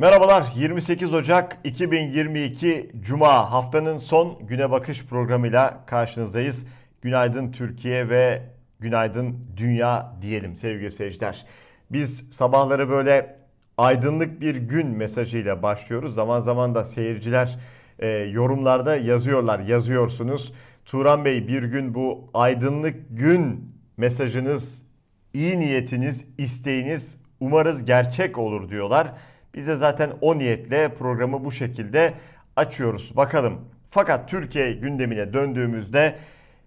Merhabalar 28 Ocak 2022 Cuma haftanın son güne bakış programıyla karşınızdayız. Günaydın Türkiye ve günaydın dünya diyelim sevgili seyirciler. Biz sabahları böyle aydınlık bir gün mesajıyla başlıyoruz. Zaman zaman da seyirciler e, yorumlarda yazıyorlar, yazıyorsunuz. Turan Bey bir gün bu aydınlık gün mesajınız, iyi niyetiniz, isteğiniz umarız gerçek olur diyorlar. Biz de zaten o niyetle programı bu şekilde açıyoruz. Bakalım. Fakat Türkiye gündemine döndüğümüzde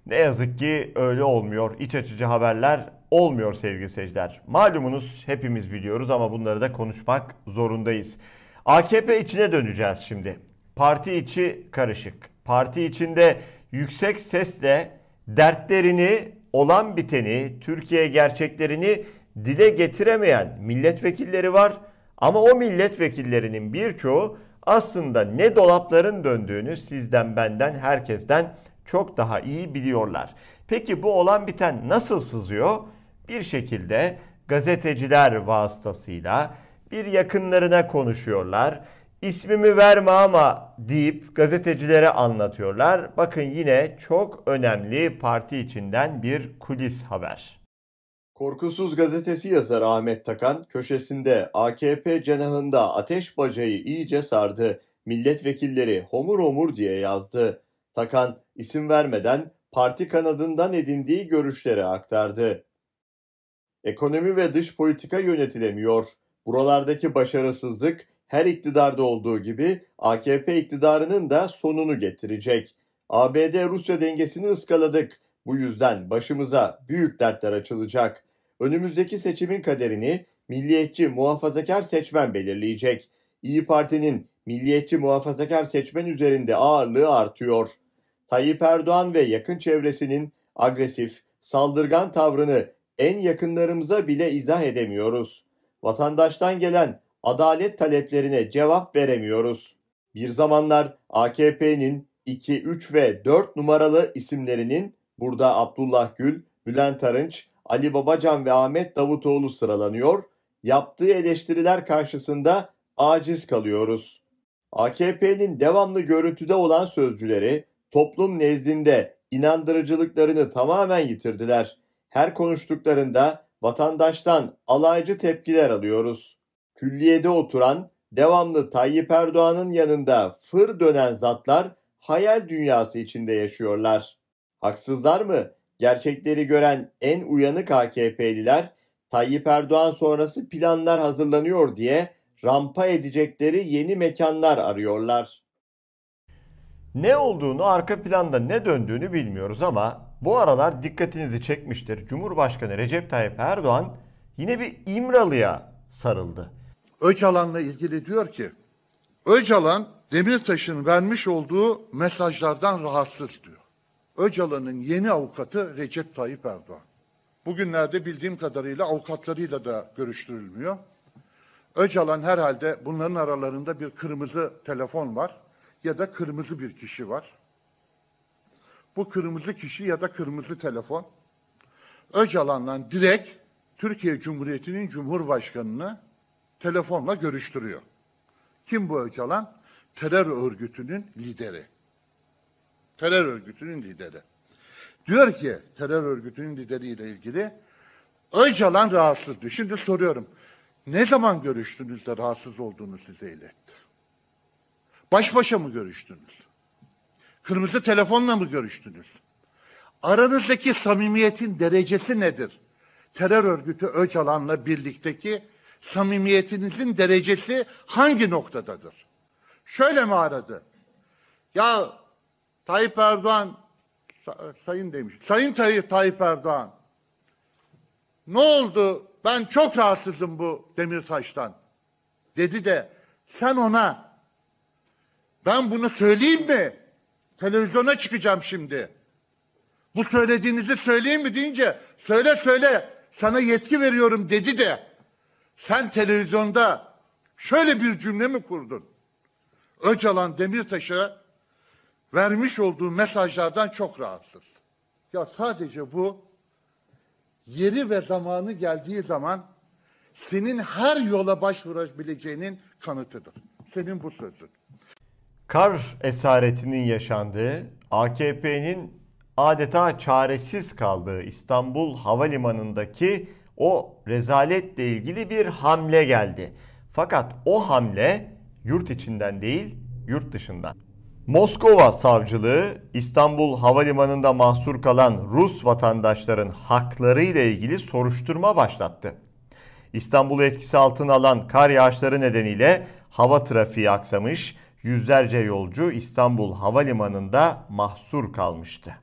ne yazık ki öyle olmuyor. İç açıcı haberler olmuyor sevgili seyirciler. Malumunuz hepimiz biliyoruz ama bunları da konuşmak zorundayız. AKP içine döneceğiz şimdi. Parti içi karışık. Parti içinde yüksek sesle dertlerini, olan biteni, Türkiye gerçeklerini dile getiremeyen milletvekilleri var. Ama o milletvekillerinin birçoğu aslında ne dolapların döndüğünü sizden, benden, herkesten çok daha iyi biliyorlar. Peki bu olan biten nasıl sızıyor? Bir şekilde gazeteciler vasıtasıyla bir yakınlarına konuşuyorlar. İsmimi verme ama deyip gazetecilere anlatıyorlar. Bakın yine çok önemli parti içinden bir kulis haber. Korkusuz gazetesi yazar Ahmet Takan köşesinde AKP cenahında ateş bacayı iyice sardı. Milletvekilleri homur homur diye yazdı. Takan isim vermeden parti kanadından edindiği görüşleri aktardı. Ekonomi ve dış politika yönetilemiyor. Buralardaki başarısızlık her iktidarda olduğu gibi AKP iktidarının da sonunu getirecek. ABD-Rusya dengesini ıskaladık. Bu yüzden başımıza büyük dertler açılacak. Önümüzdeki seçimin kaderini milliyetçi muhafazakar seçmen belirleyecek. İyi Parti'nin milliyetçi muhafazakar seçmen üzerinde ağırlığı artıyor. Tayyip Erdoğan ve yakın çevresinin agresif, saldırgan tavrını en yakınlarımıza bile izah edemiyoruz. Vatandaştan gelen adalet taleplerine cevap veremiyoruz. Bir zamanlar AKP'nin 2, 3 ve 4 numaralı isimlerinin burada Abdullah Gül, Bülent Arınç, Ali Babacan ve Ahmet Davutoğlu sıralanıyor. Yaptığı eleştiriler karşısında aciz kalıyoruz. AKP'nin devamlı görüntüde olan sözcüleri toplum nezdinde inandırıcılıklarını tamamen yitirdiler. Her konuştuklarında vatandaştan alaycı tepkiler alıyoruz. Külliyede oturan, devamlı Tayyip Erdoğan'ın yanında fır dönen zatlar hayal dünyası içinde yaşıyorlar. Haksızlar mı? Gerçekleri gören en uyanık AKP'liler Tayyip Erdoğan sonrası planlar hazırlanıyor diye rampa edecekleri yeni mekanlar arıyorlar. Ne olduğunu, arka planda ne döndüğünü bilmiyoruz ama bu aralar dikkatinizi çekmiştir. Cumhurbaşkanı Recep Tayyip Erdoğan yine bir İmralı'ya sarıldı. Öcalan'la ilgili diyor ki, Öcalan Demirtaş'ın vermiş olduğu mesajlardan rahatsız diyor. Öcalan'ın yeni avukatı Recep Tayyip Erdoğan. Bugünlerde bildiğim kadarıyla avukatlarıyla da görüştürülmüyor. Öcalan herhalde bunların aralarında bir kırmızı telefon var ya da kırmızı bir kişi var. Bu kırmızı kişi ya da kırmızı telefon Öcalan'la direkt Türkiye Cumhuriyeti'nin Cumhurbaşkanı'nı telefonla görüştürüyor. Kim bu Öcalan? Terör örgütünün lideri. Terör örgütünün lideri. Diyor ki terör örgütünün lideriyle ilgili Öcalan rahatsız diyor. Şimdi soruyorum. Ne zaman görüştünüz de rahatsız olduğunu size iletti? Baş başa mı görüştünüz? Kırmızı telefonla mı görüştünüz? Aranızdaki samimiyetin derecesi nedir? Terör örgütü Öcalan'la birlikteki samimiyetinizin derecesi hangi noktadadır? Şöyle mi aradı? Ya Tayyip Erdoğan sayın demiş. Sayın Tayyip, Tayyip Erdoğan ne oldu? Ben çok rahatsızım bu Demirtaş'tan. Dedi de sen ona ben bunu söyleyeyim mi? Televizyona çıkacağım şimdi. Bu söylediğinizi söyleyeyim mi deyince söyle söyle sana yetki veriyorum dedi de sen televizyonda şöyle bir cümle mi kurdun? Öcalan Demirtaş'a vermiş olduğu mesajlardan çok rahatsız. Ya sadece bu yeri ve zamanı geldiği zaman senin her yola başvurabileceğinin kanıtıdır. Senin bu sözün. Kar esaretinin yaşandığı, AKP'nin adeta çaresiz kaldığı İstanbul Havalimanı'ndaki o rezaletle ilgili bir hamle geldi. Fakat o hamle yurt içinden değil, yurt dışından. Moskova savcılığı İstanbul Havalimanı'nda mahsur kalan Rus vatandaşların hakları ile ilgili soruşturma başlattı. İstanbul'u etkisi altına alan kar yağışları nedeniyle hava trafiği aksamış, yüzlerce yolcu İstanbul Havalimanı'nda mahsur kalmıştı.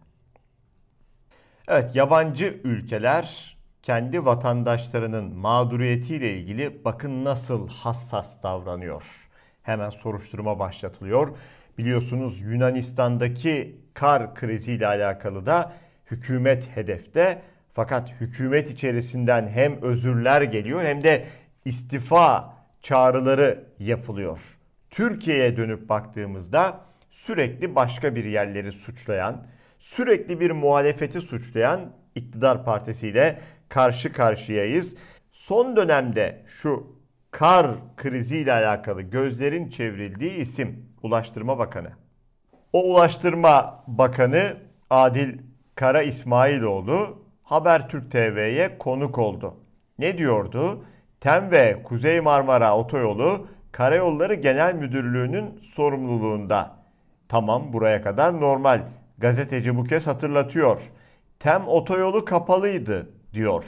Evet, yabancı ülkeler kendi vatandaşlarının mağduriyetiyle ilgili bakın nasıl hassas davranıyor. Hemen soruşturma başlatılıyor. Biliyorsunuz Yunanistan'daki kar kriziyle alakalı da hükümet hedefte. Fakat hükümet içerisinden hem özürler geliyor hem de istifa çağrıları yapılıyor. Türkiye'ye dönüp baktığımızda sürekli başka bir yerleri suçlayan, sürekli bir muhalefeti suçlayan iktidar partisiyle karşı karşıyayız. Son dönemde şu kar kriziyle alakalı gözlerin çevrildiği isim Ulaştırma Bakanı. O Ulaştırma Bakanı Adil Kara İsmailoğlu Habertürk TV'ye konuk oldu. Ne diyordu? Tem ve Kuzey Marmara Otoyolu Karayolları Genel Müdürlüğü'nün sorumluluğunda. Tamam buraya kadar normal. Gazeteci bu kez hatırlatıyor. Tem otoyolu kapalıydı diyor.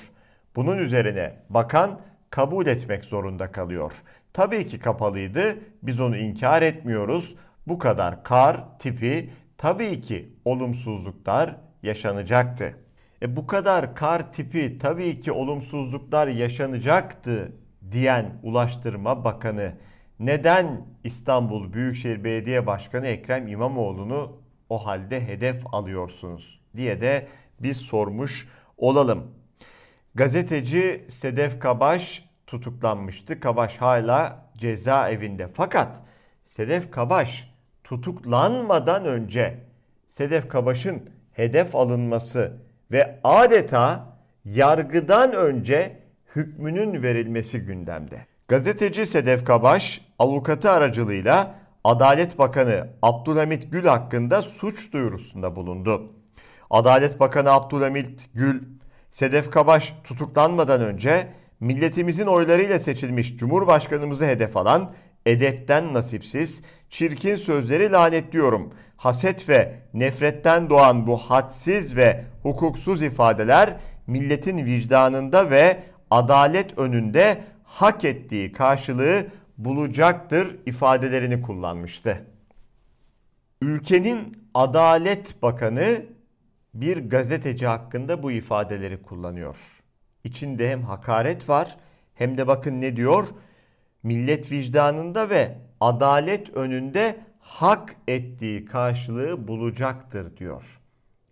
Bunun üzerine bakan kabul etmek zorunda kalıyor. Tabii ki kapalıydı. Biz onu inkar etmiyoruz. Bu kadar kar tipi tabii ki olumsuzluklar yaşanacaktı. E bu kadar kar tipi tabii ki olumsuzluklar yaşanacaktı diyen Ulaştırma Bakanı neden İstanbul Büyükşehir Belediye Başkanı Ekrem İmamoğlu'nu o halde hedef alıyorsunuz diye de biz sormuş olalım. Gazeteci Sedef Kabaş tutuklanmıştı. Kabaş hala cezaevinde. Fakat Sedef Kabaş tutuklanmadan önce Sedef Kabaş'ın hedef alınması ve adeta yargıdan önce hükmünün verilmesi gündemde. Gazeteci Sedef Kabaş avukatı aracılığıyla Adalet Bakanı Abdülhamit Gül hakkında suç duyurusunda bulundu. Adalet Bakanı Abdülhamit Gül, Sedef Kabaş tutuklanmadan önce milletimizin oylarıyla seçilmiş Cumhurbaşkanımızı hedef alan edepten nasipsiz, çirkin sözleri lanetliyorum. Haset ve nefretten doğan bu hadsiz ve hukuksuz ifadeler milletin vicdanında ve adalet önünde hak ettiği karşılığı bulacaktır ifadelerini kullanmıştı. Ülkenin Adalet Bakanı bir gazeteci hakkında bu ifadeleri kullanıyor. İçinde hem hakaret var hem de bakın ne diyor? Millet vicdanında ve adalet önünde hak ettiği karşılığı bulacaktır diyor.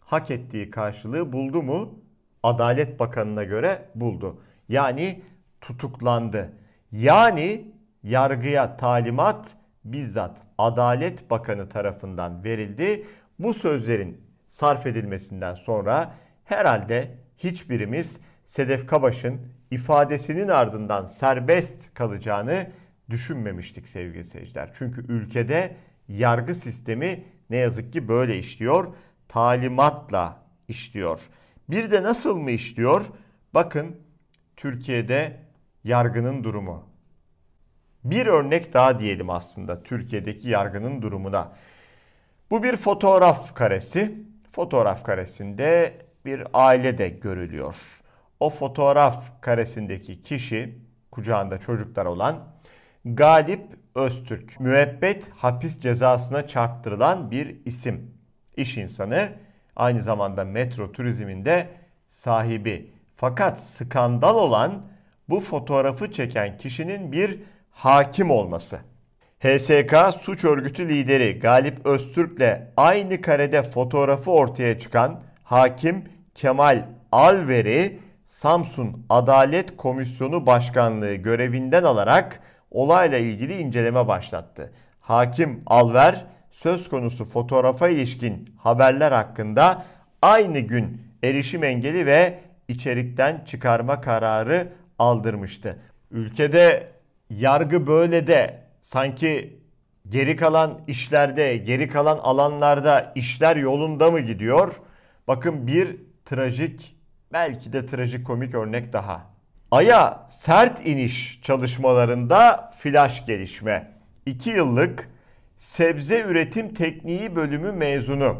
Hak ettiği karşılığı buldu mu? Adalet Bakanı'na göre buldu. Yani tutuklandı. Yani yargıya talimat bizzat Adalet Bakanı tarafından verildi. Bu sözlerin sarf edilmesinden sonra herhalde hiçbirimiz Sedef Kabaş'ın ifadesinin ardından serbest kalacağını düşünmemiştik sevgili seyirciler. Çünkü ülkede yargı sistemi ne yazık ki böyle işliyor. Talimatla işliyor. Bir de nasıl mı işliyor? Bakın Türkiye'de yargının durumu. Bir örnek daha diyelim aslında Türkiye'deki yargının durumuna. Bu bir fotoğraf karesi. Fotoğraf karesinde bir aile de görülüyor. O fotoğraf karesindeki kişi kucağında çocuklar olan Galip Öztürk. Müebbet hapis cezasına çarptırılan bir isim. İş insanı aynı zamanda metro turizminde sahibi. Fakat skandal olan bu fotoğrafı çeken kişinin bir hakim olması. HSK suç örgütü lideri Galip Öztürk'le aynı karede fotoğrafı ortaya çıkan hakim Kemal Alver'i Samsun Adalet Komisyonu Başkanlığı görevinden alarak olayla ilgili inceleme başlattı. Hakim Alver söz konusu fotoğrafa ilişkin haberler hakkında aynı gün erişim engeli ve içerikten çıkarma kararı aldırmıştı. Ülkede yargı böyle de sanki geri kalan işlerde, geri kalan alanlarda işler yolunda mı gidiyor? Bakın bir trajik, belki de trajikomik örnek daha. Ay'a sert iniş çalışmalarında flash gelişme. 2 yıllık sebze üretim tekniği bölümü mezunu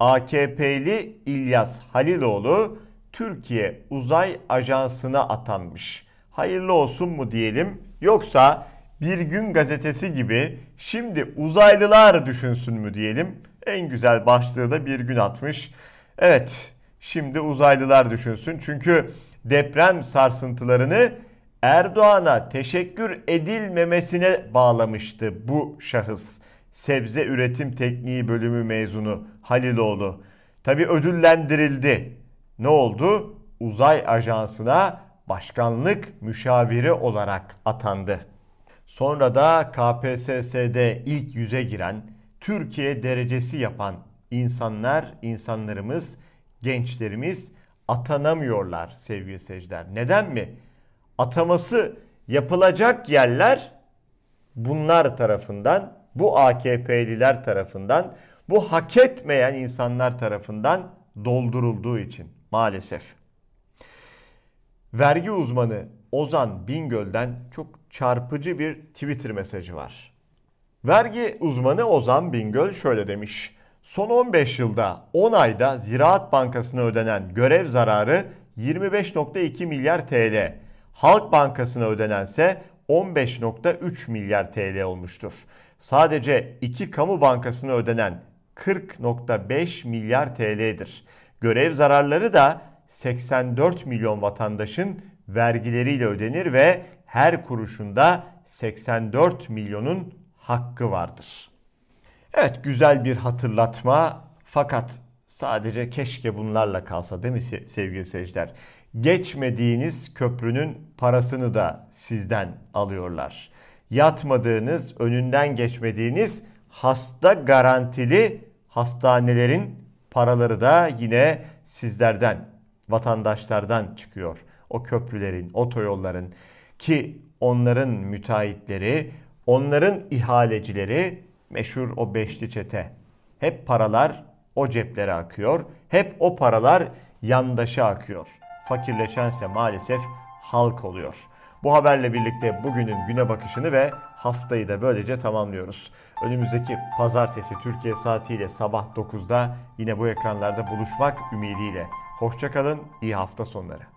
AKP'li İlyas Haliloğlu Türkiye Uzay Ajansı'na atanmış. Hayırlı olsun mu diyelim yoksa Bir Gün Gazetesi gibi şimdi uzaylılar düşünsün mü diyelim. En güzel başlığı da bir gün atmış. Evet şimdi uzaylılar düşünsün çünkü deprem sarsıntılarını Erdoğan'a teşekkür edilmemesine bağlamıştı bu şahıs. Sebze Üretim Tekniği bölümü mezunu Haliloğlu. Tabi ödüllendirildi. Ne oldu? Uzay Ajansı'na başkanlık müşaviri olarak atandı. Sonra da KPSS'de ilk yüze giren, Türkiye derecesi yapan insanlar, insanlarımız, gençlerimiz atanamıyorlar sevgili seyirciler. Neden mi? Ataması yapılacak yerler bunlar tarafından, bu AKP'liler tarafından, bu hak etmeyen insanlar tarafından doldurulduğu için maalesef. Vergi uzmanı Ozan Bingöl'den çok çarpıcı bir Twitter mesajı var. Vergi uzmanı Ozan Bingöl şöyle demiş. Son 15 yılda 10 ayda Ziraat Bankası'na ödenen görev zararı 25.2 milyar TL. Halk Bankası'na ödenense 15.3 milyar TL olmuştur. Sadece iki kamu bankasına ödenen 40.5 milyar TL'dir. Görev zararları da 84 milyon vatandaşın vergileriyle ödenir ve her kuruşunda 84 milyonun hakkı vardır. Evet güzel bir hatırlatma fakat sadece keşke bunlarla kalsa değil mi sevgili seyirciler? Geçmediğiniz köprünün parasını da sizden alıyorlar. Yatmadığınız, önünden geçmediğiniz hasta garantili hastanelerin paraları da yine sizlerden, vatandaşlardan çıkıyor. O köprülerin, otoyolların ki onların müteahhitleri, onların ihalecileri meşhur o beşli çete. Hep paralar o ceplere akıyor. Hep o paralar yandaşa akıyor. Fakirleşense maalesef halk oluyor. Bu haberle birlikte bugünün güne bakışını ve haftayı da böylece tamamlıyoruz. Önümüzdeki pazartesi Türkiye saatiyle sabah 9'da yine bu ekranlarda buluşmak ümidiyle. Hoşçakalın, iyi hafta sonları.